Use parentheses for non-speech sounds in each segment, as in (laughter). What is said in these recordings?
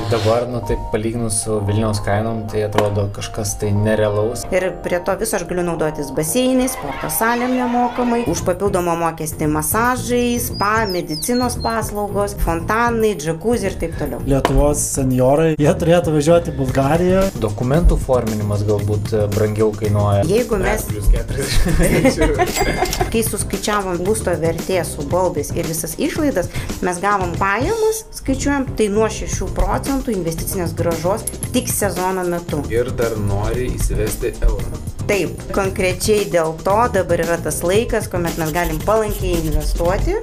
Šiaip dabar, nu taip palyginus su Vilniaus kainom, tai atrodo kažkas tai nerealaus. Ir prie to viso aš galiu naudotis baseinais, sporto salėm nemokamai, už papildomą mokestį masažai, spa, medicinos paslaugos, fontanai, džakuzį ir taip toliau. Lietuvos seniorai, jie turėtų važiuoti į Bulgariją. Dokumentų forminimas galbūt e, brangiau kainuoja. Jeigu mes, Plus 40. kai suskaičiavom būsto vertė su baldais ir visas išlaidas, mes gavom pajamas, skaičiuojam, tai nuo 6 procentų investicinės gražos tik sezono metu. Ir dar nori įsivesti eurą. Taip, konkrečiai dėl to dabar yra tas laikas, kuomet mes galim palankiai investuoti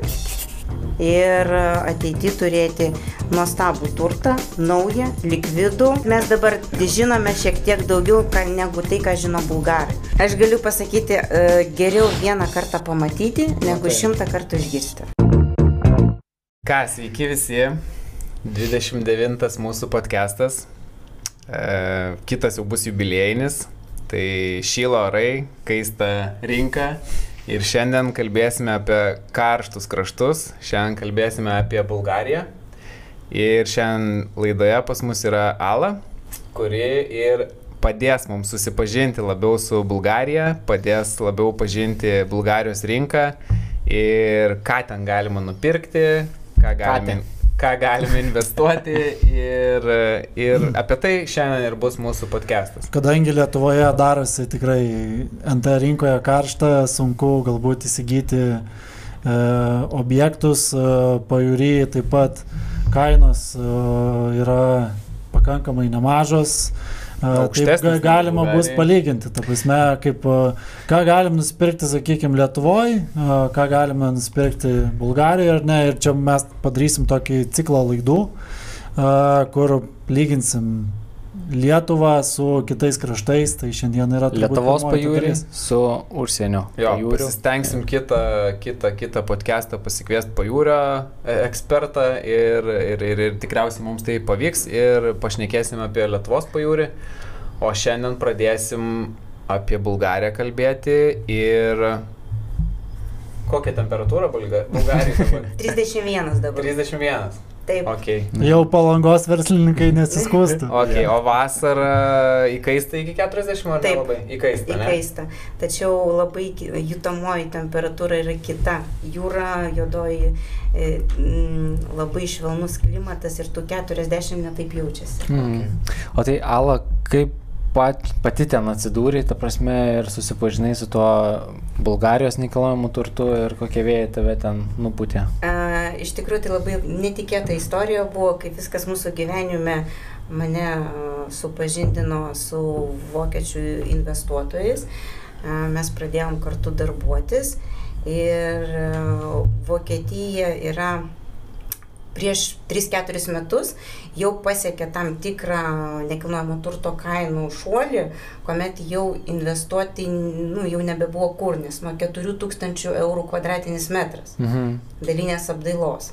ir ateity turėti nuostabų turtą, naują, likvidų. Mes dabar žinome šiek tiek daugiau negu tai, ką žino bulgarai. Aš galiu pasakyti, e, geriau vieną kartą pamatyti, negu šimtą kartų išgirsti. Ką, sveiki visi. 29 mūsų podcastas. E, kitas jau bus jubiliejinis. Tai šylo orai, kaista rinka. Ir šiandien kalbėsime apie karštus kraštus. Šiandien kalbėsime apie Bulgariją. Ir šiandien laidoje pas mus yra Ala, kuri ir padės mums susipažinti labiau su Bulgarija, padės labiau pažinti Bulgarijos rinką ir ką ten galima nupirkti, ką galime, ką galime investuoti ir, ir apie tai šiandien ir bus mūsų podcastas. Kadangi Lietuvoje darosi tikrai NT rinkoje karšta, sunku galbūt įsigyti e, objektus, e, pajūry taip pat kainos e, yra pakankamai nemažos. E, Taip Aukštesnės ga- negu galima bus palyginti, ta prasme, kaip, ką galim nusipirkti, sakykime, Lietuvoje, ką galime nusipirkti Bulgarijoje ar ne. Ir čia mes padarysim tokį ciklą laidų, kur lyginsim Lietuvą su kitais kraštais, tai šiandien yra turbūt Lietuvos dalis. su užsienio Jo, pasistengsim kitą, kitą, kitą podcastą pasikviesti pajūrio e, ekspertą ir, ir, ir, ir tikriausiai mums tai pavyks ir pašnekėsim apie Lietuvos pajūrį. O šiandien pradėsim apie Bulgariją kalbėti ir kokią temperatūrą Bulga- Bulgarijai dabar? (laughs) 31 dabar. 31. Taip. Ok. Jau palangos verslininkai nesiskūstų. (laughs) Ok, o vasarą įkaista iki 40 ar Taip. nelabai? Įkaista. ne? Įkaista. Tačiau labai jutamoji temperatūra yra kita. Jūra, juodoji, e, mm, labai švelnus klimatas ir tų 40 netaip jaučiasi. Mm. O tai Ala, kaip pat, pati ten atsidūrė, ta prasme, ir susipažinai su tuo Bulgarijos nekilnojamu turtu ir kokie vėjai tave ten nuputė? A, iš tikrųjų tai labai netikėta istorija buvo, kaip viskas mūsų gyvenime mane supažindino su vokiečių investuotojais. A, mes pradėjom kartu darbuotis ir Vokietija yra prieš 3-4 metus jau pasiekė tam tikrą nekilnojamo turto kainų šuolį, kuomet jau investuoti nu, jau nebebuvo kur, nes nuo 4000 eurų kvadratinis metras Mhm. dalinės apdailos.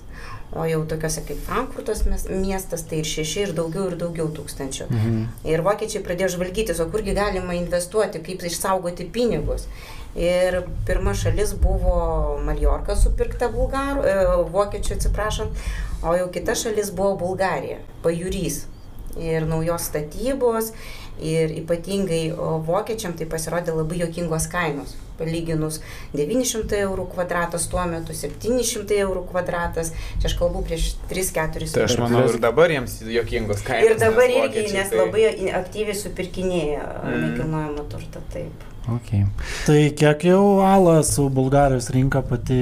O jau tokiuose kaip Frankfurtas miestas, tai ir šeši, ir daugiau, ir daugiau tūkstančių. Mhm. Ir vokiečiai pradėjo žvalgytis, o kurgi galima investuoti, kaip išsaugoti pinigus. Ir pirma šalis buvo Maljorka supirkta bulgarų, e, vokiečių atsiprašant, o jau kita šalis buvo Bulgarija, pajūrys. Ir naujos statybos, ir ypatingai o, vokiečiam tai pasirodė labai jokingos kainos. Palyginus 900 eurų kvadratas tuo metu, 700 eurų kvadratas, čia aš kalbu prieš 3-4 Tai aš manau ir dabar jiems jokingos kainos. Ir dabar nes irgi, nes tai- labai aktyviai supirkinėja Mm. nekilnojamą turtą, taip. Okay. Tai kiek jau Ala su Bulgarijos rinka pati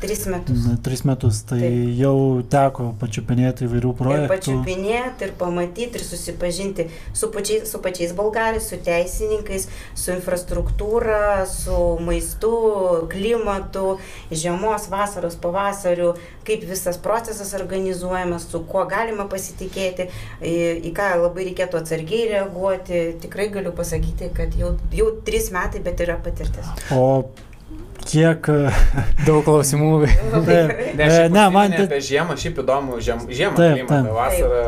Tris metus. na, tris metus, tai Taip. jau teko pačiupinėti įvairių Ir projektų. pačiupinėti, ir pamatyti, ir susipažinti su pačiais, su pačiais bulgarais, su teisininkais, su infrastruktūra, su maistu, klimatu, žiemos, vasaros, pavasariu, kaip visas procesas organizuojamas, su kuo galima pasitikėti, į, į ką labai reikėtų atsargiai reaguoti. Tikrai galiu pasakyti, kad jau, jau trys metai, bet yra patirtis. O kiek... (laughs) Daug klausimų. (laughs) Taip. Ne, E, ne, man tai- apie žiemą, šiaip įdomu, žiem, žiemą Taip, klimatą, taip. vasarą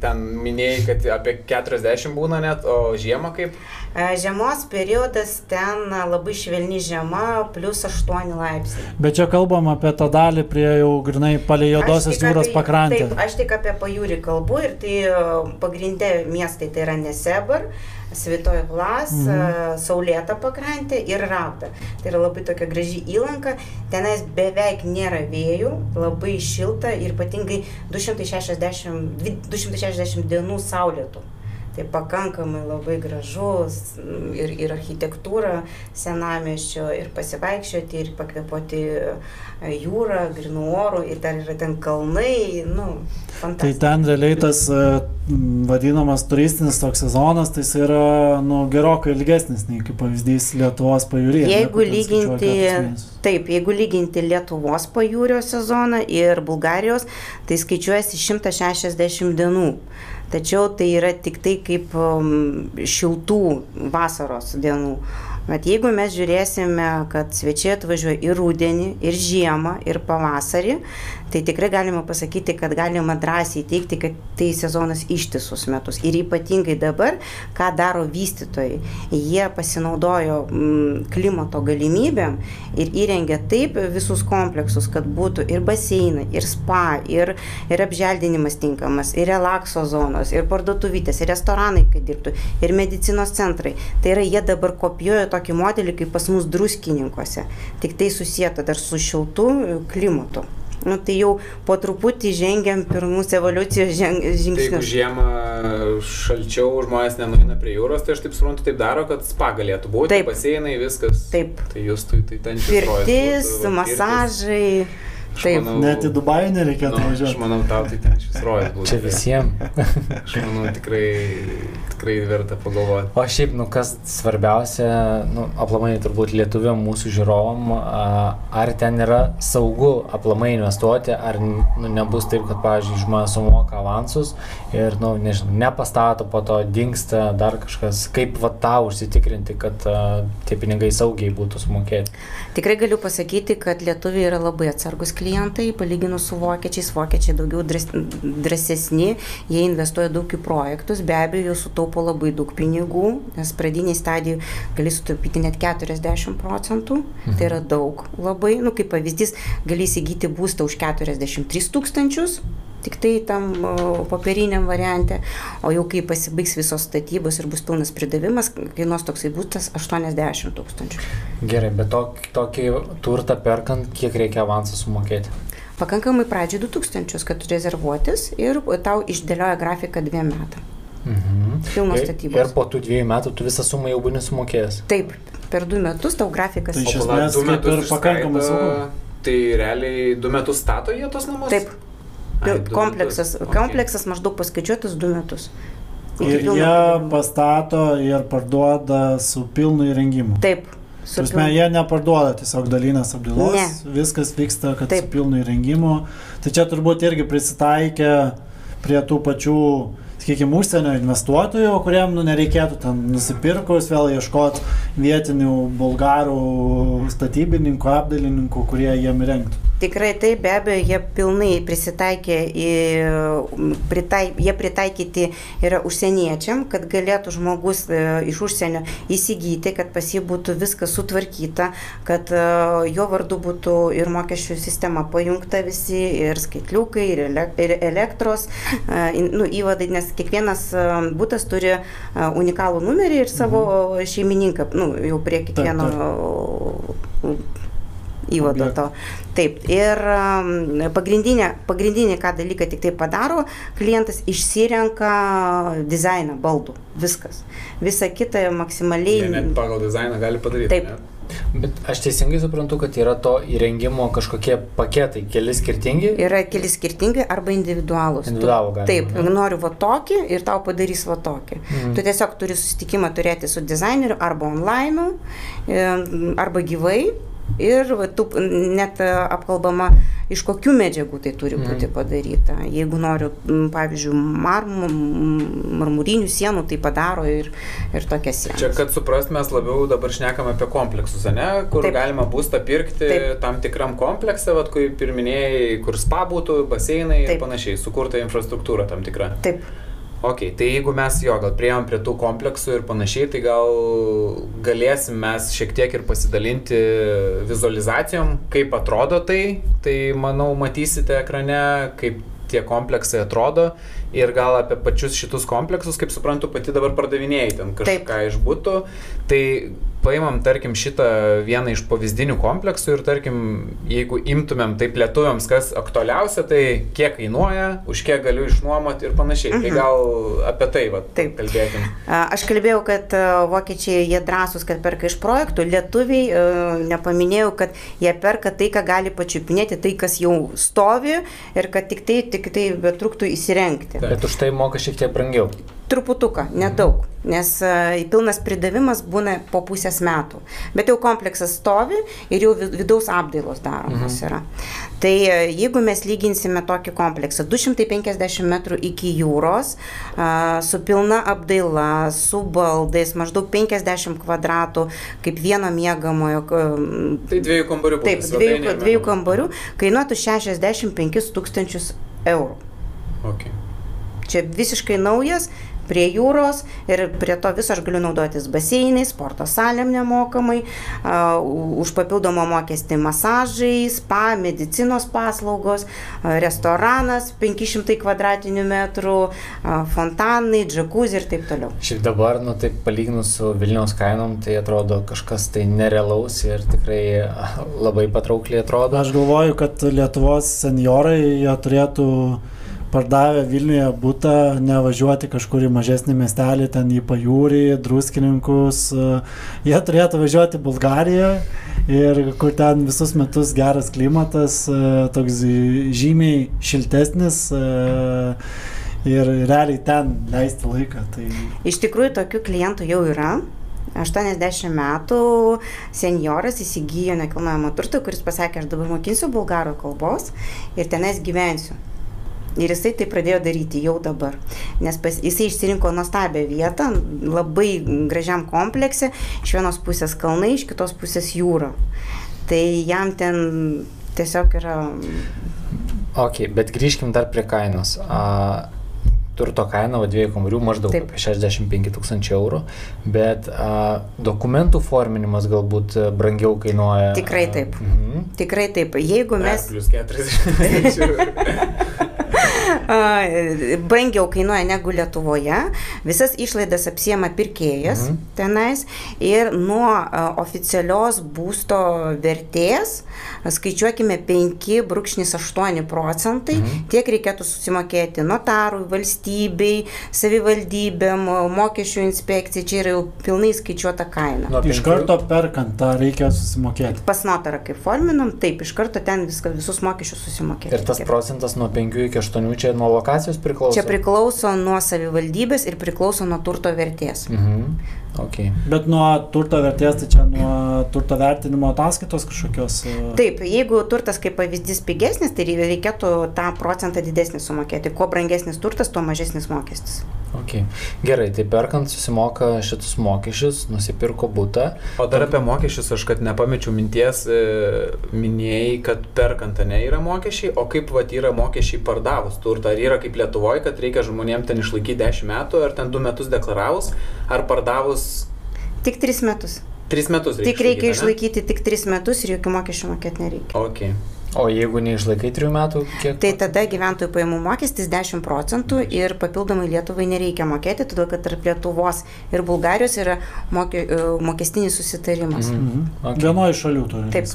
ten minėjai, kad apie 40 būna net, o žiemą kaip? E, Žiemos periodas ten e, labai švelni žiema, plus 8 laipsniai. Bet čia kalbam apie tą dalį prie jau grinai palei tik jūros pakrantę. Taip, aš tik apie pajūrį kalbu ir tai e, pagrindė miestai tai yra Nesebar, Svitoji Vlas, mhm. Saulėta pakrantė ir Rauda. Tai yra labai tokia graži įlanka, tenais beveik nėra vėjų, labai šilta ir ypatingai 260, dvi- 260 dienų saulėtų. Tai pakankamai labai gražus mm, ir, ir architektūra senamieščio, ir pasivaikščioti, ir pakvepuoti e, jūrą, grinų orų, ir dar yra ten kalnai, nu, Tai fantastika. ten realiai tas e, vadinamas turistinis toks sezonas, tai jis yra nu, gerokai ilgesnis nei kaip pavyzdys Lietuvos pajūryje. ne, Jeigu skaičiuoja lyginti, taip, jeigu lyginti Lietuvos pajūrio sezoną ir Bulgarijos, tai skaičiuojasi 160 dienų. Tačiau tai yra tik tai kaip um, šiltų vasaros dienų. Bet jeigu mes žiūrėsime, kad svečiai atvažiuoja ir rudenį, ir žiemą, ir pavasarį, tai tikrai galima pasakyti, kad galima drąsiai teikti, kad tai sezonas ištisus metus. Ir ypatingai dabar, ką daro vystytojai, jie pasinaudojo mm, klimato galimybėm ir įrengė taip visus kompleksus, kad būtų ir baseinai, ir spa, ir, ir apželdinimas tinkamas, ir relakso zonos, ir parduotuvytės, ir restoranai, kad dirbtų, ir medicinos centrai. Tai yra, jie dabar kopijuoja tokį modelį kaip pas mus druskininkose, tik tai susijęta dar su šiltu e, klimatu. Nu, tai jau po truputį žengiam pirmus evoliucijos ženg, Tai jeigu žingsnius. žiemą šalčiau žmonės nenuina prie jūros, tai aš taip suprantu, taip daro, kad spa galėtų būti, Taip. baseinai, viskas. Taip. Tai jūs tai, tai ten rojus Pirtis, masažai. Aš Taip. manau- Net į Dubajų nereikėtų Nu, aš važiuoti. manau, tau tai ten šis rojus būtų. Čia visiems. Aš manau, tikrai, tikrai verta pagalvoti. O šiaip, nu kas svarbiausia, nu, aplamai turbūt lietuviam mūsų žiūrovom, a, ar ten yra saugu aplamai investuoti, ar nu, nebus taip, kad, pavyzdžiui, žmonės sumoka avansus ir, nu, nežinau, nepastato, po to dinksta dar kažkas, kaip va tą užsitikrinti, kad a, tie pinigai saugiai būtų sumokėti. Tikrai galiu pasakyti, kad lietuviai yra labai atsargus klientai, palyginus su vokiečiais. Vokiečiai daugiau dras- drąsesni, jie investuoja daug į projektus, be abejo, sutaupo labai daug pinigų, nes pradiniai stadijai gali sutaupyti net 40 procentų, tai yra daug labai. Nu, kaip pavyzdys, gali įsigyti būstą už 43 tūkstančius. Tik tai tam popieriniam variante, o jau kai pasibaigs visos statybos ir bus pilnas pridavimas, kainuos toksai būstas 80 tūkstančių. Gerai, bet tok, tokį turtą perkant, kiek reikia avansą sumokėti? Pakankamai pradžiai 2000, kad rezervuotis ir tau išdėlioja grafiką dviem metam. Mhm. Ir- statybos. Ir po tų dviejų metų tu visą sumą jau būni sumokėjęs. Taip, per du metus tau grafikas. Tai iš esmės du metus ir pakankamai saugu. Tai realiai du metus stato jie tos namus? Taip, Ai, kompleksas, metus. kompleksas maždaug paskaičiuotas du metus. Ir jie pastato ir parduoda su pilnu įrengimu. Taip, Prasme, jie neparduoda tiesiog dalinės apdailos, Ne. viskas vyksta, kad Taip. su pilnu įrengimu. Tai čia turbūt irgi prisitaikė prie tų pačių, sakykime, užsienio investuotojų, kuriem nu, nereikėtų ten nusipirkus vėl ieškoti vietinių bulgarų statybininkų, apdailininkų, kurie jiem rengtų. Tikrai taip, be abejo, jie pilnai prisitaikė, į, pritai, jie pritaikyti yra užsieniečiam, kad galėtų žmogus e, iš užsienio įsigyti, kad pas jį būtų viskas sutvarkyta, kad e, jo vardu būtų ir mokesčių sistema pajungta visi, ir skaitliukai, ir, ele, ir elektros e, nu, įvadai, nes kiekvienas būtas turi unikalų numerį ir savo šeimininką, nu, jau prie kiekvieno įvado to. Taip, ir pagrindinė, pagrindinė, ką dalyką tik tai padaro, klientas išsirenka dizainą baldų, viskas. Visa kita Jie net maksimaliai. pagal dizainą gali padaryti. Taip. ne? Bet aš teisingai suprantu, kad yra to įrengimo kažkokie paketai, keli skirtingi. Yra keli skirtingi arba individualūs. Individualų galima, Taip, ne? noriu va tokį ir tau padarys va tokį. Mhm. Tu tiesiog turi susitikimą turėti su dizaineriu arba online, arba gyvai. Ir va, tu net e, apkalbama, iš kokių medžiagų tai turi būti Mhm. padaryta. Jeigu noriu, pavyzdžiui, marmų, m, marmurinių sienų, tai padaro ir, ir tokias sienas. Čia, kad suprast, mes labiau dabar šnekam apie kompleksus, ne? kur. Taip. galima būstą pirkti Taip. tam tikram komplekse, vat, kaip ir minėjai, kur spa būtų, baseinai Taip. ir panašiai, sukurta infrastruktūra tam tikra. Taip, Ok, tai jeigu mes jo, gal prieėm prie tų kompleksų ir panašiai, tai gal galėsim mes šiek tiek ir pasidalinti vizualizacijom, kaip atrodo tai. Tai manau, matysite ekrane, kaip tie kompleksai atrodo ir gal apie pačius šitus kompleksus, kaip suprantu, pati dabar pardavinėjai ten kažką Taip. iš būtų. Tai paimam, tarkim, šitą vieną iš pavyzdinių kompleksų ir, tarkim, jeigu imtumėm taip lietuviams, kas aktualiausia, tai kiek kainuoja, už kiek galiu išnuomoti ir panašiai. Tai Mhm. gal apie tai va, Taip. kalbėkim. A, Aš kalbėjau, kad vokiečiai jie drąsūs, kad perka iš projektų, lietuviai nepaminėjau, kad jie perka tai, ką gali pačiupinėti, tai, kas jau stovi ir kad tik tai, tik tai betruktų įsirengti. Bet už tai moka šiek tiek brangiau. Truputuką, nedaug, nes a, pilnas pridavimas būna po pusės metų. Bet jau kompleksas stovi ir jau vi- vidaus apdailos daromos yra. Tai a, jeigu mes lyginsime tokį kompleksą 250 metrų iki jūros, a, su pilna apdaila, su baldais, maždaug 50 kvadratų, kaip vieno miegamojo Tai dviejų kambarių Taip, dviejų, dviejų kambarių kainuotų 65 tūkstančius eurų. Okay. Čia visiškai naujas, prie jūros ir prie to viso aš galiu naudotis baseinai, sporto salėm nemokamai, už papildomą mokestį masažai, spa, medicinos paslaugos, restoranas 500 kvadratinių metrų, fontanai, džakuzį ir taip toliau. Šiaip dabar, nu taip palyginus su Vilniaus kainom, tai atrodo kažkas tai nerealaus ir tikrai labai patraukliai atrodo. Aš galvoju, kad Lietuvos seniorai jie turėtų pardavę Vilniuje būtą, nevažiuoti kažkur į mažesnį miestelį, ten į pajūrį, druskininkus. e, Jie turėtų važiuoti į Bulgariją ir kur ten visus metus geras klimatas, e, toks žymiai šiltesnis. e, Ir realiai ten leisti laiką. Tai Iš tikrųjų, tokių klientų jau yra. 80 metų senjoras įsigijo nekilnojamą turtą, kuris pasakė, aš dabar mokinsiu bulgarų kalbos ir tenais gyvensiu. Ir jisai tai pradėjo daryti jau dabar. Nes pas, jisai išsirinko nuostabią vietą, labai gražiam komplekse, iš vienos pusės kalnai, iš kitos pusės jūra. Tai jam ten tiesiog yra... Ok, bet grįžkim dar prie kainos. A, turto kaina va, dviejų kambarių maždaug Taip. apie 65 tūkstančių eurų, bet a, dokumentų forminimas galbūt a, brangiau kainuoja. Tikrai a, taip. Mhm. Tikrai taip. Jeigu mes... Plus 40. A, brangiau kainuoja negu Lietuvoje, visas išlaidas apsiema pirkėjas Mhm. tenais ir nuo oficialios būsto vertės skaičiuokime 5,8 procentai, Mhm. tiek reikėtų susimokėti notarui, valstybei, savivaldybėm, mokesčių inspekcijai, čia yra jau pilnai skaičiuota kaina. Nuo iš karto perkant tą reikia susimokėti. Pas notarą kaip forminam, taip, iš karto ten viską, visus mokesčius susimokėti. Ir tas procentas nuo 5 iki 8 čia nuo lokacijos priklauso. Čia priklauso nuo savivaldybės ir priklauso nuo turto vertės. Mhm. Okay. Bet nuo turto vertės, tai čia nuo turto vertinimo ataskaitos kažkokios. e, Taip, jeigu turtas kaip pavyzdys pigesnis, tai reikėtų tą procentą didesnį sumokėti. Kuo brangesnis turtas, tuo mažesnis mokestis. Okay. Gerai, tai perkant susimoka šitus mokesčius, nusipirko būtą. O dar apie mokesčius aš kad nepamečiau minties, e, minėjai, kad perkant ne yra mokesčiai, o kaip vat yra mokesčiai pardavus turtą. Ar yra kaip Lietuvoje, kad reikia žmonėm ten išlaikyti 10 metų, ar ten 2 metus deklaravus, ar pardavus Tik 3 metus. 3 metus reikia. Tik reikia išlaikyti tik 3 metus ir jokių mokesčių mokėti nereikia. Ok. O jeigu neišlaikai 3 metų, kiek? Tai tada gyventojų pajamų mokestis 10 procentų ir papildomai Lietuvai nereikia mokėti, todėl kad tarp Lietuvos ir Bulgarijos yra mokė, e, mokestinis susitarimas. Mhm. Mhm. Okay. Vienoje šalių turi. Taip.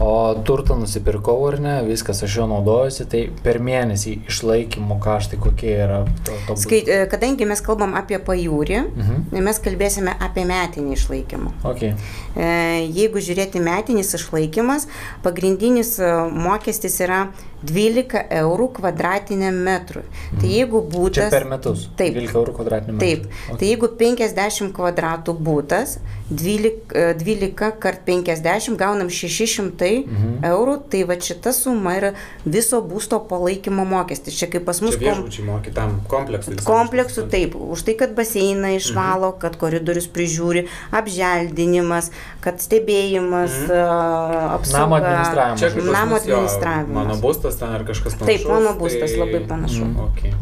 O turtą nusipirkau ar ne, viskas aš jo naudojusi, tai per mėnesį išlaikymo kaštai kokie yra to, to? Skait, e, kadangi mes kalbam apie pajūrį, Mhm. mes kalbėsime apie metinį išlaikymą. Okay. E, Jeigu žiūrėti metinis išlaikymas, pagrindinis e, mokestis yra 12 eurų kvadratiniam metrui. Tai jeigu Čia būtas... per metus. Taip. 12 eurų kvadratinių metrų. Taip, tai jeigu 50 kvadratų būtas, 12, e, 12 kart 50 gaunam 600 Mhm. eurų, tai va šita suma yra viso būsto palaikymo mokestis. Čia kaip pas mus Čia viešbučiai moki tam kompleksui. Kompleksų taip, už tai, kad baseiną išvalo, Mhm. kad koridorius prižiūri, apželdinimas, kad stebėjimas, Mhm. mhm. apsauga. Namo administravimas. Čia Namo mus jo, administravimas. Mano būstas būstas ten ar kažkas panašaus. Taip, mano būstas labai panašu. Mm. Okay.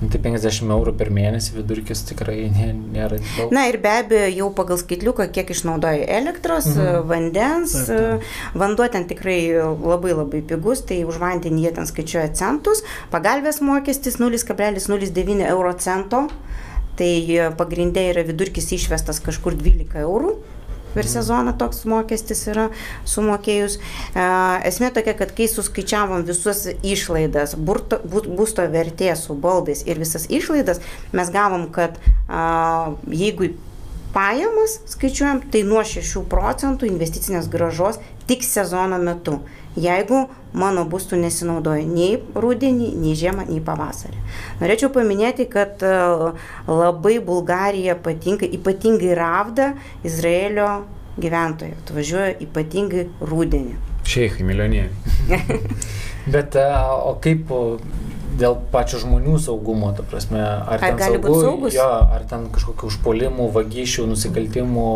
Nu, tai 50 eurų per mėnesį vidurkis tikrai (laughs) nė, nėra daug. Na ir be abejo, jau pagal skaitliuką, kiek išnaudoja elektros, mhm. vandens, Taip, taip. vanduo ten tikrai labai labai pigus, tai už vandenį jie ten skaičiuoja centus, pagalbės mokestis 0,09 euro cento, tai pagrindė yra vidurkis išvestas kažkur 12 eurų. Per sezoną toks mokestis yra sumokėjus. E, Esmė tokia, kad kai suskaičiavom visus išlaidas, burto, bu- būsto vertė su baldais ir visas išlaidas, mes gavom, kad jeigu pajamas skaičiuojam, tai nuo 6 procentų investicinės gražos tik sezono metu. Jeigu mano būstų nesinaudoja nei rudenį, nei žiemą, nei pavasarį. Norėčiau paminėti, kad e, labai Bulgarija patinka, ypatingai Ravda, Izraelio gyventojai atvažiuoja ypatingai rudenį. Šeikai, milijonieriai. (laughs) Bet a, o kaip dėl pačių žmonių saugumo, ta prasme, ar, Ar gali saugu, saugus? Jo, ar ten kažkokių užpolimų, vagysčių, nusikaltimų.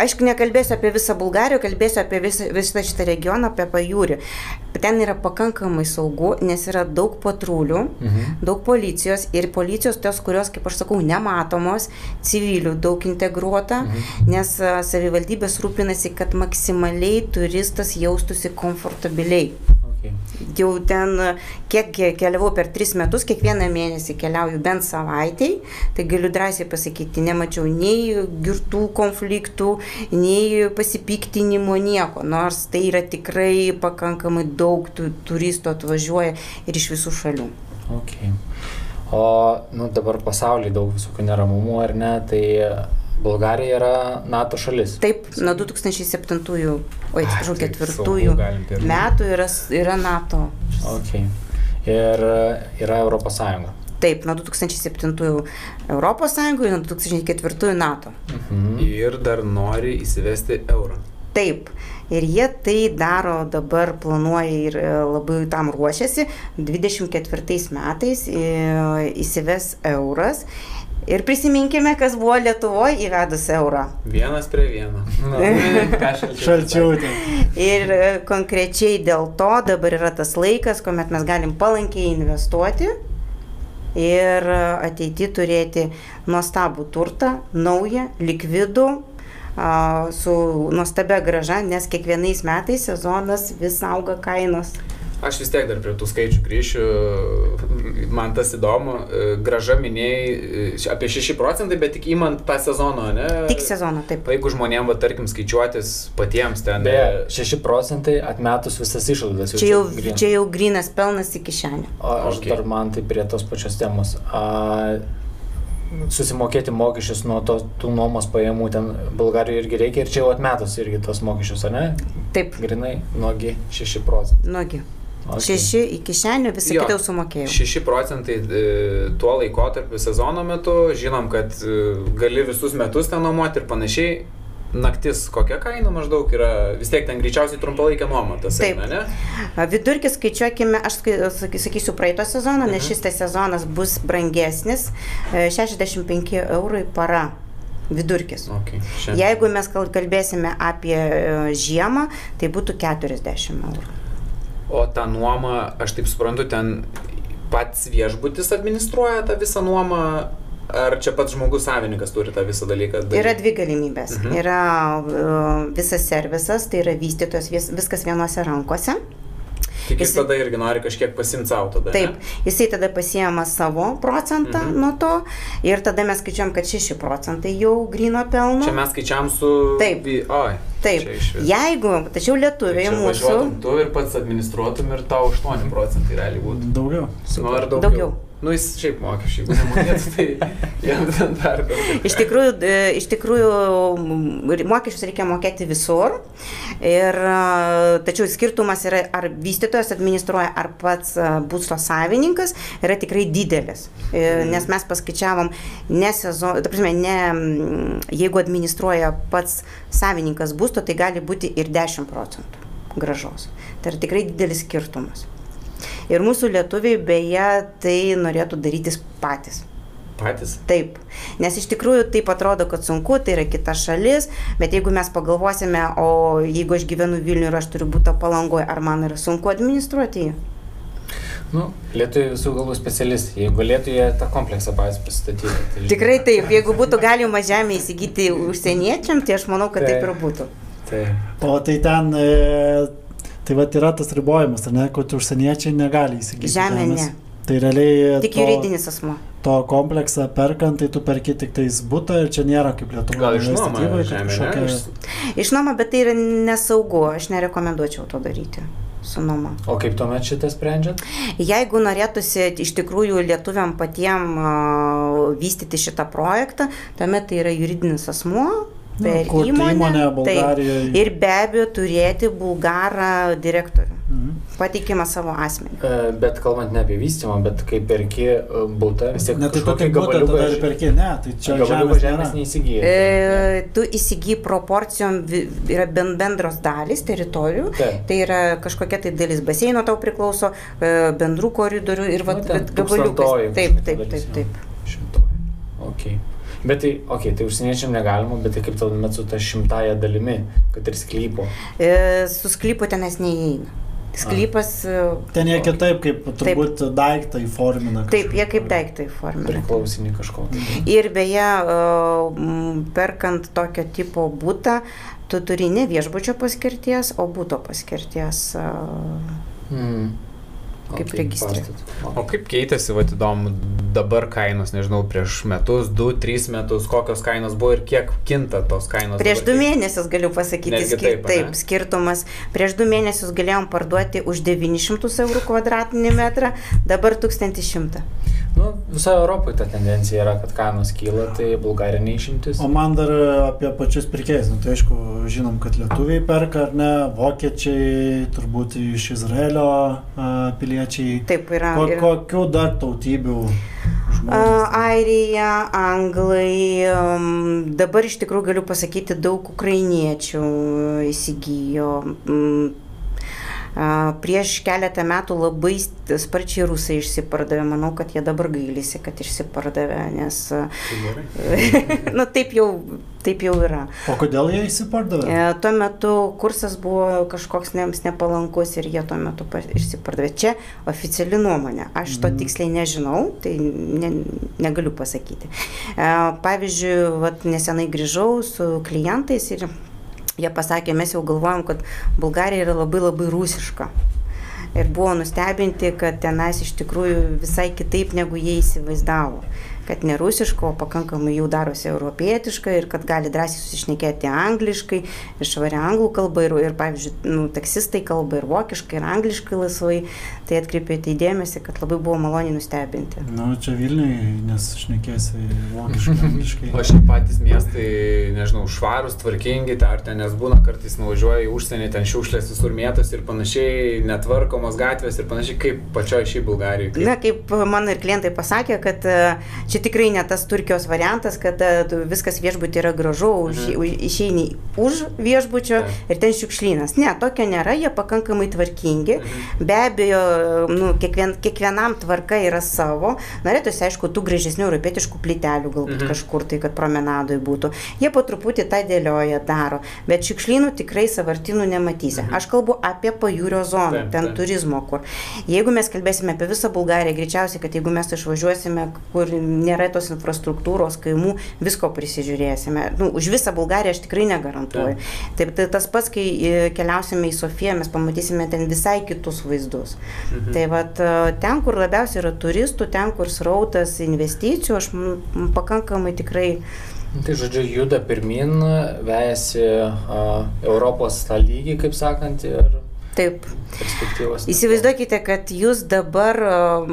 Aišku, nekalbėsiu apie visą Bulgariją, kalbėsiu apie visą, visą šitą regioną, apie pajūrį. Ten yra pakankamai saugu, nes yra daug patrulių, Mhm. daug policijos ir policijos tos, kurios, kaip aš sakau, nematomos, civilių daug integruota, Mhm. nes savivaldybės rūpinasi, kad maksimaliai turistas jaustųsi komfortabiliai. Jau ten, kiek ke- keliavau per tris metus, kiekvieną mėnesį keliauju bent savaitėj, tai galiu drąsiai pasakyti, nemačiau nei girtų konfliktų, nei pasipiktinimo, nieko. Nors tai yra tikrai pakankamai daug tų turistų atvažiuoja ir iš visų šalių. Okay. O nu, dabar pasaulyje daug visokių neramumų, ar ne? Tai Bulgarija yra NATO šalis. Taip, nuo 2007, oi, atsiprašau, ketvirtųjų metų yra, yra NATO. Okay. Ir e, yra Europos Sąjunga. Taip, nuo 2007 Europos Sąjungoje, nuo 2004 NATO. Mhm. Ir dar nori įsivesti eurą. Taip. Ir jie tai daro dabar, planuoja ir e, labai tam ruošiasi. 24 metais e, įsives euras. Ir prisiminkime, kas buvo Lietuvoje įvedus eurą. Vienas prie vieno. Ką (laughs) šalčiau? Šalčiautė. Ir e, konkrečiai dėl to dabar yra tas laikas, kuomet mes galim palankiai investuoti ir ateity turėti nuostabų turtą, naują, likvidų, a, su nuostabia graža, nes kiekvienais metais sezonas vis auga kainos. Aš vis tiek dar prie tų skaičių grįšiu. Man tas įdomu. E, Graža minėjai e, apie 6 procentai, bet tik įmant tą sezoną, ne? Tik sezoną, taip. Jeigu žmonėm, va, tarkim, skaičiuotis patiems ten. Beje, 6 procentai atmetus visas išlaidas. Čia jau, gryn. čia jau grinas pelnas į kišenę. O aš Okay. okay. dar man tai prie tos pačios temos. A, susimokėti mokesčius nuo to, tų nuomos pajamų ten Bulgarijoje irgi reikia ir čia jau atmetus irgi tos mokesčius, ar ne? Taip, Grinai, nuogi 6 procentai. nuogi. Okay. Šeši į kišenę, visą kitą jau sumokėjau. 6 procentai e, tuo laikotarpiu sezono metu, žinom, kad e, gali visus metus ten nuomoti ir panašiai. Naktis kokia kaina maždaug yra, vis tiek ten greičiausiai trumpalaikė nuoma tas Taip. ne? Vidurkis skaičiuokime, aš sakysiu praeito sezono, nes Mhm. šis tas sezonas bus brangesnis, e, 65 eurų para vidurkis. Okay. Šiandien. Jeigu mes kal- kalbėsime apie e, žiemą, tai būtų 40 eurų. O tą nuomą, aš taip suprantu, ten pats viešbutis administruoja tą visą nuomą, ar čia pats žmogus savininkas turi tą visą dalyką? daryti? Yra dvi galimybės. Mhm. Yra uh, visas servisas, tai yra vystytojas, vis, viskas vienose rankose. Tik jis jis- tada irgi nori kažkiek pasimti savo tada. Taip, Ne? jisai tada pasiema savo procentą Mhm. mhm. nuo to ir tada mes skaičiuojam, kad 6 procentai jau grino pelno. Čia mes skaičiam su... Taip. Oi. Taip, jeigu, tačiau lietuviai Čia mūsų tu ir pats administruotum ir tau 8 procentai realiai būtų. Daugiau. Nu, ar daugiau? Daugiau. Nu, jis šiaip mokesčiai, jeigu nemokėtų, tai jam ten dar. Iš tikrųjų, e, iš tikrųjų mokesčius reikia mokėti visur. Ir, e, tačiau skirtumas yra, ar vystytojas administruoja, ar pats e, būsto savininkas, yra tikrai didelis. E, Nes mes paskaičiavom, ne sezoną, ta prasme, ne, jeigu administruoja pats savininkas būsto, tai gali būti ir 10 procentų gražos. Tai yra tikrai didelis skirtumas. Ir mūsų lietuviai beje tai norėtų daryti patys. Patys. Taip, nes iš tikrųjų taip atrodo, kad sunku, tai yra kita šalis, bet jeigu mes pagalvosime, o jeigu aš gyvenu Vilniuje ir aš turiu būti palangoje, ar man yra sunku administruoti jį? Nu, lietuviai visų galų specialistai. Jeigu jie tą kompleksą patys pasistatyti. Tai Tikrai taip, jeigu būtų galima žemę įsigyti užsieniečiam, tai aš manau, kad taip ir būtų. Taip. O tai ten, e, tai va yra tas ribojimas, ar ne, kad užsieniečiai negali įsigyti. Žemė žemės. ne. Tai realiai Tik to, juridinis asmo. to kompleksą perkant, tai tu perki tik tais būtą ir čia nėra kaip Lietuvoje. Gal iš žemė, kažkokia- ne? Išnuoma, bet tai yra nesaugu, aš nerekomenduočiau to daryti su nuoma. O kaip tuomet šitą sprendžiat? Jeigu norėtųsi iš tikrųjų lietuviam patiem a, vystyti šitą projektą, tuomet tai yra juridinis asmuo. Per kurti įmonę, įmonę taip. Ir be abejo turėti bulgarą direktorių, Mhm. patikimą savo asmenį. E, Bet kalbant ne apie vystymą, bet kai perki e, būtą, vis tiek Ne, tai tokį būtą tada gabaliuką ir perki, ne, tai čia gabaliuką žemės žemės neįsigyji. E, tu įsigy proporcijom, yra ben- bendros dalis teritorijų, Taip. tai yra kažkokia tai dalis baseino tau priklauso, e, bendrų koridorių ir Nu, tūkstantoji Taip, taip, taip, jo. taip. Šimtoji. Okay. Bet tai, okay, tai užsieniečiam negalima, bet tai kaip tuomet su ta šimtaja dalimi, kad ir sklypo. E, su sklypu tenais neįeina. Sklypas, e, Ten jie kitaip, kaip turbūt daiktą įformina. taip, jie kaip daiktai formina. Priklausinį kažkokį. Ir beje, e, perkant tokio tipo būtą, tu turi ne viešbučio paskirties, o būto paskirties. e, Mm. Kaip registre. pastatas. O kaip keitėsi, va, įdomu, dabar kainos, nežinau, prieš metus, du, trys metus, kokios kainos buvo ir kiek kinta tos kainos? Prieš dabar? du mėnesius galiu pasakyti, skir taip, taip, skirtumas. Prieš du mėnesius galėjom parduoti už 900 eurų kvadratinį metrą, dabar 1100. Nu, visoje Europoje ta tendencija yra, kad kainos kyla, tai Bulgarija neišimtis. O man dar apie pačius pirkėjus, nu, tai aišku, žinom, kad lietuviai perka ar ne, vokiečiai, turbūt iš Izraelio a, piliečiai. Taip yra. Ko, ir- kokių dar tautybių žmonės? Airija, Anglai, um, dabar iš tikrųjų galiu pasakyti, daug ukrainiečių įsigijo. A, Prieš keletą metų labai sparčiai rusai išsipardavė. Manau, kad jie dabar gailisi, kad išsipardavė, nes a, (laughs) nu, taip, jau, taip jau yra. O kodėl jie įsipardavė? E, Tuo metu kursas buvo kažkoks jiems nepalankus ir jie tuo metu pa- išsipardavė. Čia oficiali nuomonė. Aš to Mhm. tiksliai nežinau, tai ne, negaliu pasakyti. E, Pavyzdžiui, vat, nesenai grįžau su klientais ir jie pasakė, mes jau galvojam, kad Bulgarija yra labai labai rusiška. Ir buvo nustebinti, kad tenais iš tikrųjų visai kitaip negu jie įsivaizdavo. Kad ne rusiška, o pakankamai jau darosi europietiška ir kad gali drąsiai susišnekėti angliškai, ir švaria anglų kalba, ir, ir pavyzdžiui, nu, taksistai kalba ir vokiškai, ir angliškai laisvai. Tai atkreipėte įdėmėsi, kad labai buvo maloniai nustebinti. Nu, čia Vilniui, nes šnekėsi vokiškai, (laughs) angliškai. O šiaip patys miestai, nežinau, švarūs, tvarkingi, tai ar ten nes būna kartais nuvažiuoja į užsienį, ten šiukšlės visur mėtas ir panašiai, netvarkomos gatvės ir panašiai, kaip pačioje šiai Bulgarijoje. Kaip... Na, kaip mano ir klientai pasakė, kad e, čia tikrai ne tas Turkijos variantas, kad e, viskas viešbutį yra gražu, Mhm. išeini už viešbučio Taip. ir ten šiukšlynas. Ne, tokio nėra, jie pakankamai tvarkingi. Mhm. Be abejo, nu, kiekvien, kiekvienam tvarka yra savo. Norėtųsi, aišku, tų gražesnių europietiškų plytelių galbūt Mhm. kažkur tai, kad promenadoje būtų. Jie po truputį tą dėlioja, daro. Bet šiukšlynų tikrai savartinų nematysi. Mhm. Aš kalbu apie pajūrio zoną, Taip, ten taip. turizmo, kur. Jeigu mes kalbėsime apie visą Bulgariją, greičiausiai, kad jeigu mes išvažiuosime, kur nėra tos infrastruktūros, kaimų, visko prisižiūrėsime. Nu, už visą Bulgariją aš tikrai negarantuoju. Taip, tai tas pats, kai e, keliausime į Sofiją, mes pamatysime ten visai kitus vaizdus. Mhm. Tai vat, e, ten, kur labiausiai yra turistų, ten, kur srautas investicijų, aš m, pakankamai tikrai Tai žodžiu, juda pirmin, vejasi uh, Europos tą lygį, kaip sakant, ir taip. Įsivaizduokite, kad jūs dabar um,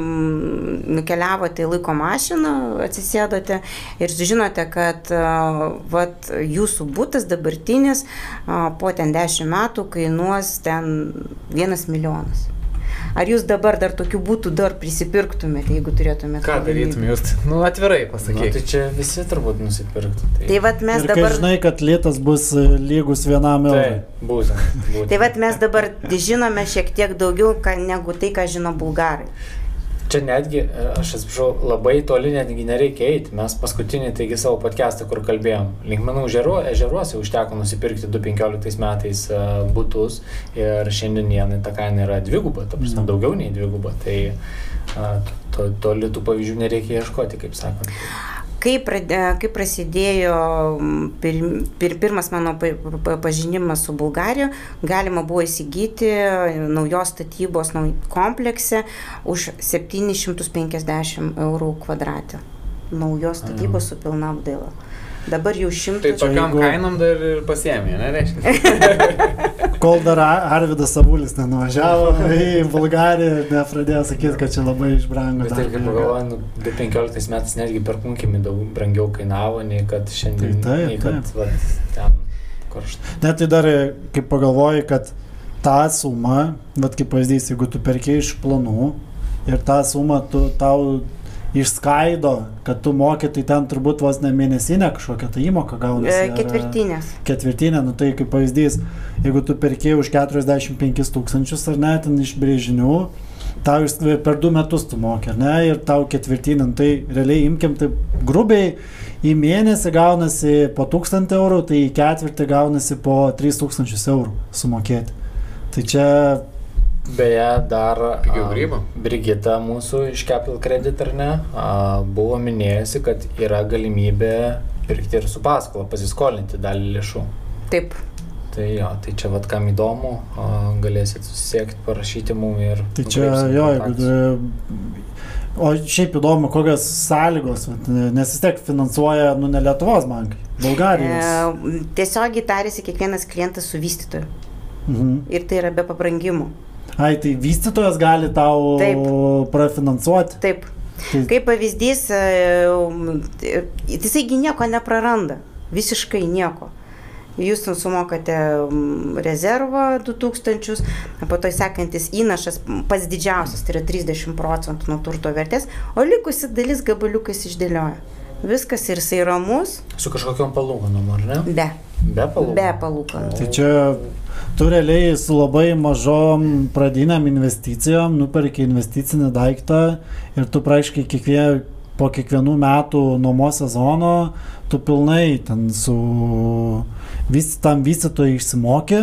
nukeliavote į laiko mašiną, atsisėdote ir sužinote, kad uh, vat, jūsų būtas dabartinis uh, po ten 10 metų kainuos ten 1 milijonas. Ar jūs dabar dar tokių būtų dar prisipirktumėte, jeigu turėtumėte? Ką darytum jūs? Nu, atvirai Nu, pasakyk. tai čia visi turbūt nusipirktų. Tai, Tai vat mes Ir dabar... žinai, kad lietas bus e, lygus vienam eurui. tai būtent. būtent. Tai vat mes dabar žinome šiek tiek daugiau ką, negu tai, ką žino bulgarai. Čia netgi, e, aš atsiprašau, labai toli netgi nereikia eiti. Mes paskutinį, taigi savo podcastą, kur kalbėjom, linkmenų ežeruose užteko nusipirkti 2015 metais e, būtus ir šiandien dienai ta kaina yra dviguba, ta prasme, Mhm. daugiau nei dviguba. Tai a, to, toli tų pavyzdžių nereikia ieškoti, kaip sakant. Kai, pradė, kai prasidėjo pir, pir, pirmas mano pa- pa- pažinimas su Bulgarija, galima buvo įsigyti naujos statybos nau- komplekse už 750 eurų kvadratį. Naujos statybos su pilna apdaila. Dabar jau Tai šimtas. tokiam jeigu- kainom dar ir pasiemė, nereiškia. (laughs) Kol dar Arvidas Sabulis nenuvažiavo (laughs) į Bulgariją ir nepradėjo sakyti, kad čia labai išbrango. Bet ir kaip pagalvoju, nu, 2015 metais netgi perkunkimi daug brangiau kainavo, nei kad šiandien, Tai taip, nei kad taip. vat, ten karšta. Net tai dar, kaip pagalvoji, kad tą sumą, bet kaip pavyzdys, jeigu tu perkiai iš planų ir tą sumą tu, tau išskaido, kad tu moki, tai ten turbūt vos ne mėnesinė kažkokia tai įmoka gaunasi. E, Ketvirtinės. Ketvirtinė, nu tai kaip pavyzdys, jeigu tu perkiai už 45 tūkstančius ar net ten iš brėžinių, tau iš- per du metus tu moki, ar ne, ir tau ketvirtinė, nu, tai realiai imkim taip grubiai, į mėnesį gaunasi po 1000 eurų, tai į ketvirtį gaunasi po 3000 eurų sumokėti. Tai čia Beje, dar a. Brigita mūsų iš Capital Credit ar ne, a, buvo minėjusi, kad yra galimybė pirkti ir su paskola, pasiskolinti dalį lėšų. Taip. Tai jo, tai čia vad kam įdomu, a, galėsit susisiekti, parašyti mums ir... Tai čia jo, jeigu... O šiaip įdomu, kokios sąlygos, vat, nes vis tiek finansuoja, nu, ne Lietuvos bankai, Bulgarijos. E, Tiesiogiai tarėsi kiekvienas klientas su vystytoju. Mhm. Ir tai yra be pabrangimų. Ai, tai vystytojas gali tau Taip. prafinansuoti. Taip. Tai, Kaip pavyzdys, e, jisai nieko nepraranda. Visiškai nieko. Jūs sumokate mm, rezervą 2000, po to sekantis įnašas pats didžiausias, tai yra 30 procentų nuo turto vertės, o likusi dalis gabaliukais išdėlioja. Viskas ir jisai ramus, Su kažkokiam palūkanom, ar ne? be, Be palūkanų. be palūkanų. tai čia tu realiai su labai mažom pradiniam investicijom nuperki investicinį daiktą ir tu praaiškiai kiekvie, po kiekvienų metų nuomos sezono tu pilnai ten su vis, tam vystytojai išsimokė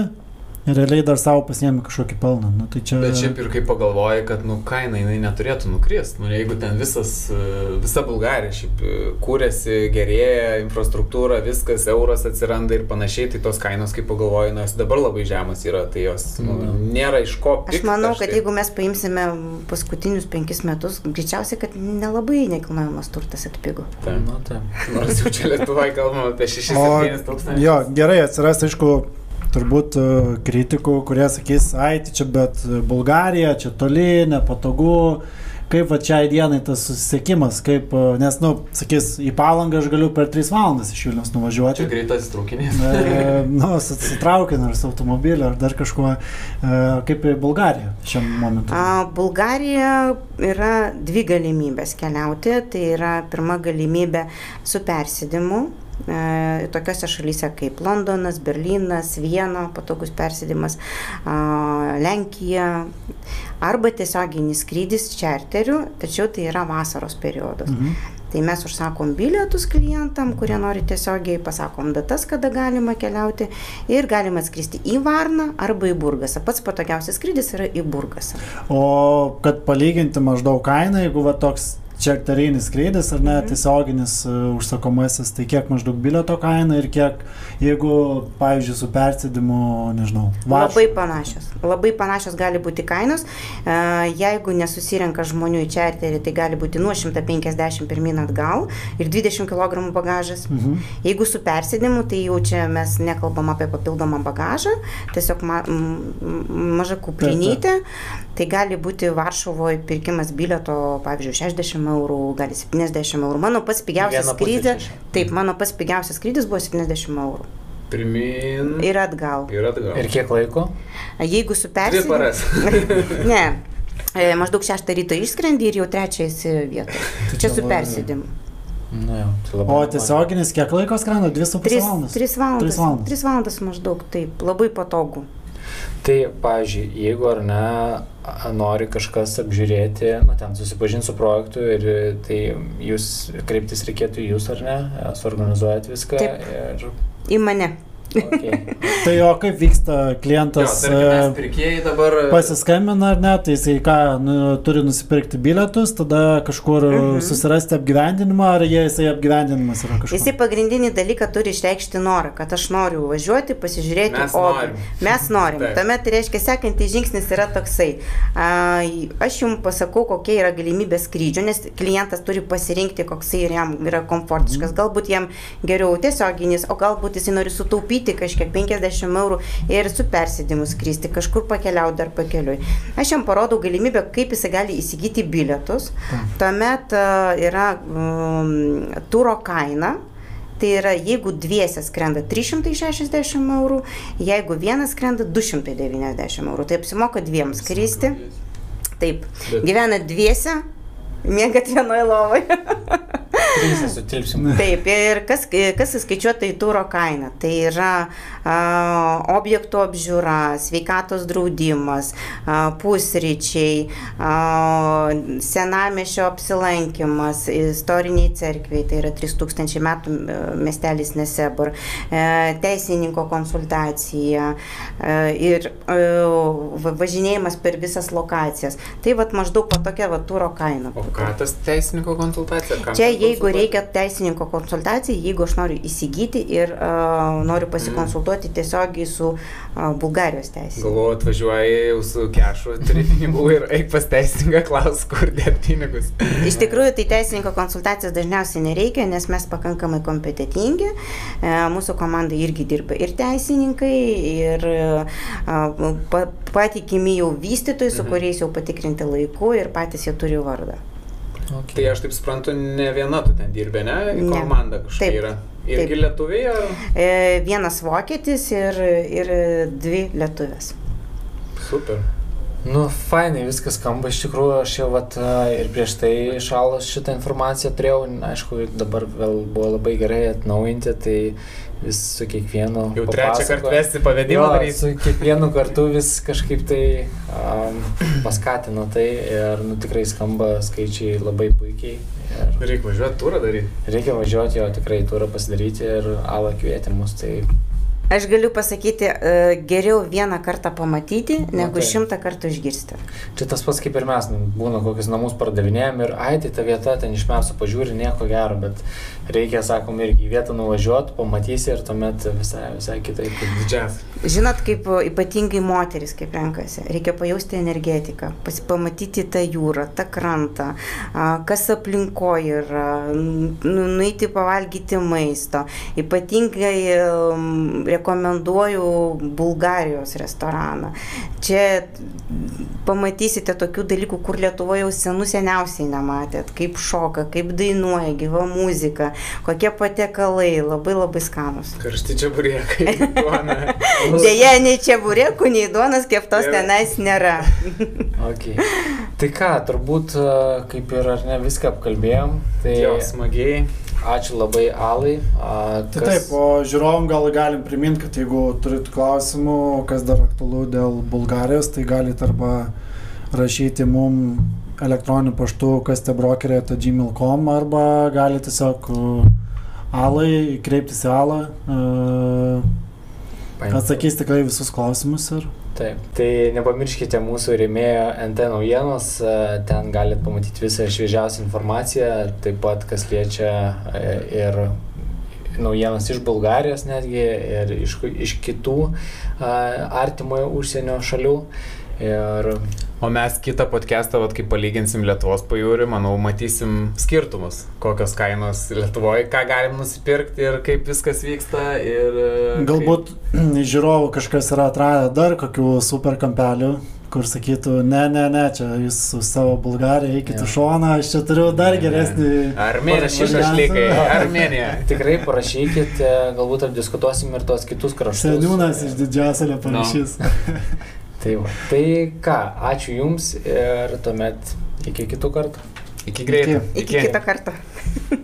realiai dar savo pasiemi kažkokį pelną. Nu, tai čia... Bet šiaip ir kaip pagalvoji, kad nu, kaina jinai neturėtų nukrist. Nu, jeigu ten visas, e, visa Bulgarija šiaip e, kūrėsi, gerėja, infrastruktūra, viskas, euras atsiranda ir panašiai, tai tos kainos, kaip pagalvoji, nu, jos dabar labai žemas yra, tai jos nu, Mhm. nėra iš ko. Aš pirkt manau, kad kažkaip. jeigu mes paimsime paskutinius penkis metus, greičiausiai, kad nelabai nekilnojamas turtas atpigo. Taip. Nu, taip. Nors jau čia Lietuvoje kalbame apie 6-7 tūkstančius. Jo, gerai, atsiras, aišku, turbūt e, kritikų, kurie sakys, ai, tai čia bet Bulgarija, čia toli, nepatogu. Kaip va čia dienai tas susisiekimas, kaip, e, nes, nu, sakys, į palangą aš galiu per 3 valandas iš Vilnius Čia nuvažiuoti. greitas traukinys. E, nu, traukiniu ar su automobiliu ar dar kažkuo, e, kaip į Bulgariją šiam momentui. A, Bulgarija yra dvi galimybės keliauti. Tai yra pirma galimybė su persėdimu. E, tokiose šalyse kaip Londonas, Berlynas, Viena, patogus persėdimas, Lenkija. Arba tiesioginis skrydis čarteriu, tačiau tai yra vasaros periodas. Mhm. Tai mes užsakom bilietus klientam, kurie nori tiesiogiai, pasakom datas, kada galima keliauti ir galima atskristi į Varną arba į Burgasą. Pats patogiausias skrydis yra į Burgasą. O kad palyginti maždaug kainą, jeigu va toks čarterinis skrydis ar ne, Mhm. tiesioginis uh, užsakomasis, tai kiek maždaug bilieto kaina ir kiek, jeigu, pavyzdžiui, su persėdimu, nežinau, Labai panašios. Labai panašios gali būti kainos. E, Jeigu nesusirenka žmonių į čarterį, tai gali būti nuo 150 pirmin atgal ir 20 kg bagažas. Mhm. Jeigu su persėdimu, tai jau čia mes nekalbam apie papildomą bagažą, tiesiog ma maža kuprinytė. Tai gali būti Varšuvoje pirkimas bilieto, pavyzdžiui, 60 eurų, gali 70 eurų. Mano pats pigiausias skrydis, taip, mano pats pigiausias skrydis buvo 70 eurų. Pirmin. Ir atgal. Ir atgal. Ir kiek laiko? Jeigu su Dvi persėdimu. paras. (laughs) ne. E, Maždaug šeštą ryto išskrendi ir jau trečią esi vietoje. Tai Čia su persėdimu. Nu, jau, tai labai O tiesioginis kiek laiko skrenda? 2,5 Tris, valandas. tris valandas. Tris valandas. Tris valandas maždaug, taip, labai patogu. Tai, pavyzdžiui, jeigu ar ne nori kažkas apžiūrėti, na, ten susipažinti su projektu ir tai jūs kreiptis reikėtų jūs ar ne, suorganizuojat viską. Taip. Ir... Į mane. Okay. (laughs) Tai o kaip vyksta klientas? Jo, e, pirkėjai dabar... Pasiskambina ar ne, tai jisai ką, nu, turi nusipirkti bilietus, tada kažkur Mhm. susirasti apgyvendinimą, ar jie, jisai apgyvendinimas yra kažkur. Jisai pagrindinį dalyką turi išreikšti norą, kad aš noriu važiuoti, pasižiūrėti Mes objektą. norim. Mes norim. Taip. Tuomet tai reiškia, sekantis žingsnis yra toksai. A, aš jums pasakau, kokia yra galimybė skrydžio, nes klientas turi pasirinkti, koksai jam yra komfortiškas. Galbūt jam geriau tiesioginis, o galbūt jisai nori sutaupyti kažkiek 50 eurų ir su persėdimu skristi, kažkur pakeliauti dar pakeliui. Aš jam parodau galimybę, kaip jisai gali įsigyti bilietus. Tuomet a, yra um, turo kaina. Tai yra, jeigu dviese skrenda 360 eurų, jeigu vienas skrenda 290 eurų. Tai apsimoka dviem skristi. Taip. Bet- Gyvena dviese, mėgat vienoje lovoje. (laughs) Trysą sutilpsim. Taip, ir kas, kas įskaičiuota į turo kainą? Tai yra a, objektų apžiūra, sveikatos draudimas, a, pusryčiai, a, senamešio apsilankimas, istoriniai cerkviai, tai yra 3000 metų e, miestelis Nesebur, e, teisininko konsultacija e, ir va- važinėjimas per visas lokacijas. Tai vad maždaug po tokia va turo kaina. O ką tas teisininko konsultacija? Kam Čia ten jeigu reikia teisininko konsultacijai, jeigu aš noriu įsigyti ir uh, noriu pasikonsultuoti tiesiogiai su uh, Bulgarijos teisė. Galvoju, atvažiuoji su kešu, turi pinigų ir eik pas teisininką, klaus, kur dėti pinigus. Iš tikrųjų, tai teisininko konsultacijos dažniausiai nereikia, nes mes pakankamai kompetitingi. E, Mūsų komandai irgi dirba ir teisininkai, ir pa- patikimi jau vystytojai, su Mhm. kuriais jau patikrinti laiku ir patys jie turi vardą. Okay. Tai aš taip suprantu, ne viena tu ten dirbė, ne? Ne. Komanda kažkokia Taip. yra. Irgi Taip. lietuviai ar? E, Vienas vokietis ir, ir dvi lietuvės. Super. Nu, fainai viskas skamba, iš tikrųjų, aš jau vat, a, ir prieš tai šalas šitą informaciją turėjau, aišku, dabar vėl buvo labai gerai atnaujinti, tai vis su kiekvienu... Jau trečią kartą vesti pavedimą daryti. su kiekvienu kartu vis kažkaip tai um, paskatino tai ir nu, tikrai skamba skaičiai labai puikiai. Ir Reikia važiuoti turą daryti. reikia važiuoti jo tikrai turą pasidaryti ir alą kvieti mus. Tai Aš galiu pasakyti, e, geriau vieną kartą pamatyti, negu taip. šimtą kartų išgirsti. čia tas pats kaip ir mes, nu, būna kokius namus pardavinėjom ir ai, tai ta vieta ten iš metų pažiūri nieko gero, bet reikia, sakom, irgi į vietą nuvažiuoti, pamatysi ir tuomet visai, visai kitaip. Didžiausia. Žinot, kaip e, ypatingai moteris, kaip renkasi, reikia pajausti energetiką, pamatyti tą jūrą, tą krantą, a, kas aplinkoje yra, nu- nueiti pavalgyti maisto. Ypatingai rekomenduoju Bulgarijos restoraną. Čia pamatysite tokių dalykų, kur Lietuvoje jau senų seniausiai nematėt, kaip šoka, kaip dainuoja, gyva muzika, kokie patiekalai, labai labai skanus. Karšti čia burėkai. (laughs) Deja, nei čia burėkų, nei duonos keptos Gerai. tenais nėra. (laughs) Okay. Tai ką, turbūt kaip ir ar ne viską apkalbėjom. Tai Jo, smagiai. Ačiū labai Alai. A, Tai taip, o žiūrovom gal galim priminti, kad jeigu turit klausimų, kas dar aktualu dėl Bulgarijos, tai galite arba rašyti mum elektroniniu paštu, kas te brokerė, ta gmail.com arba galite tiesiog Alai, kreiptis į Alą, uh, atsakys tikrai visus klausimus ir Taip. Tai nepamirškite mūsų rėmėjo NT naujienos, e, ten galite pamatyti visą šviežiausią informaciją, taip pat kas liečia e, ir naujienas iš Bulgarijos netgi ir iš, iš kitų a, artimojo užsienio šalių. Ir O mes kitą podcastą, vat, kai palyginsim Lietuvos pajūrį, manau, matysim skirtumus, kokios kainos Lietuvoje, ką galim nusipirkti ir kaip viskas vyksta. Ir, e, galbūt iš (clears throat) žiūrovų kažkas yra atradę dar kokių super kampelių, kur sakytų, ne, ne, ne, čia jūs su savo Bulgarija eikite Jo. į šoną, aš čia turiu dar Ne. geresnį. Kaip... Armenija, variantą. šešlikai, Armenija. (laughs) tikrai parašykit, e, galbūt apdiskutuosim ir tos kitus kraštus. Seniūnas iš didžiasalio parašys. (laughs) Tai, va. tai ką, ačiū Jums ir tuomet iki kitų kartų. Iki greito. Iki. Iki kito karto. (laughs)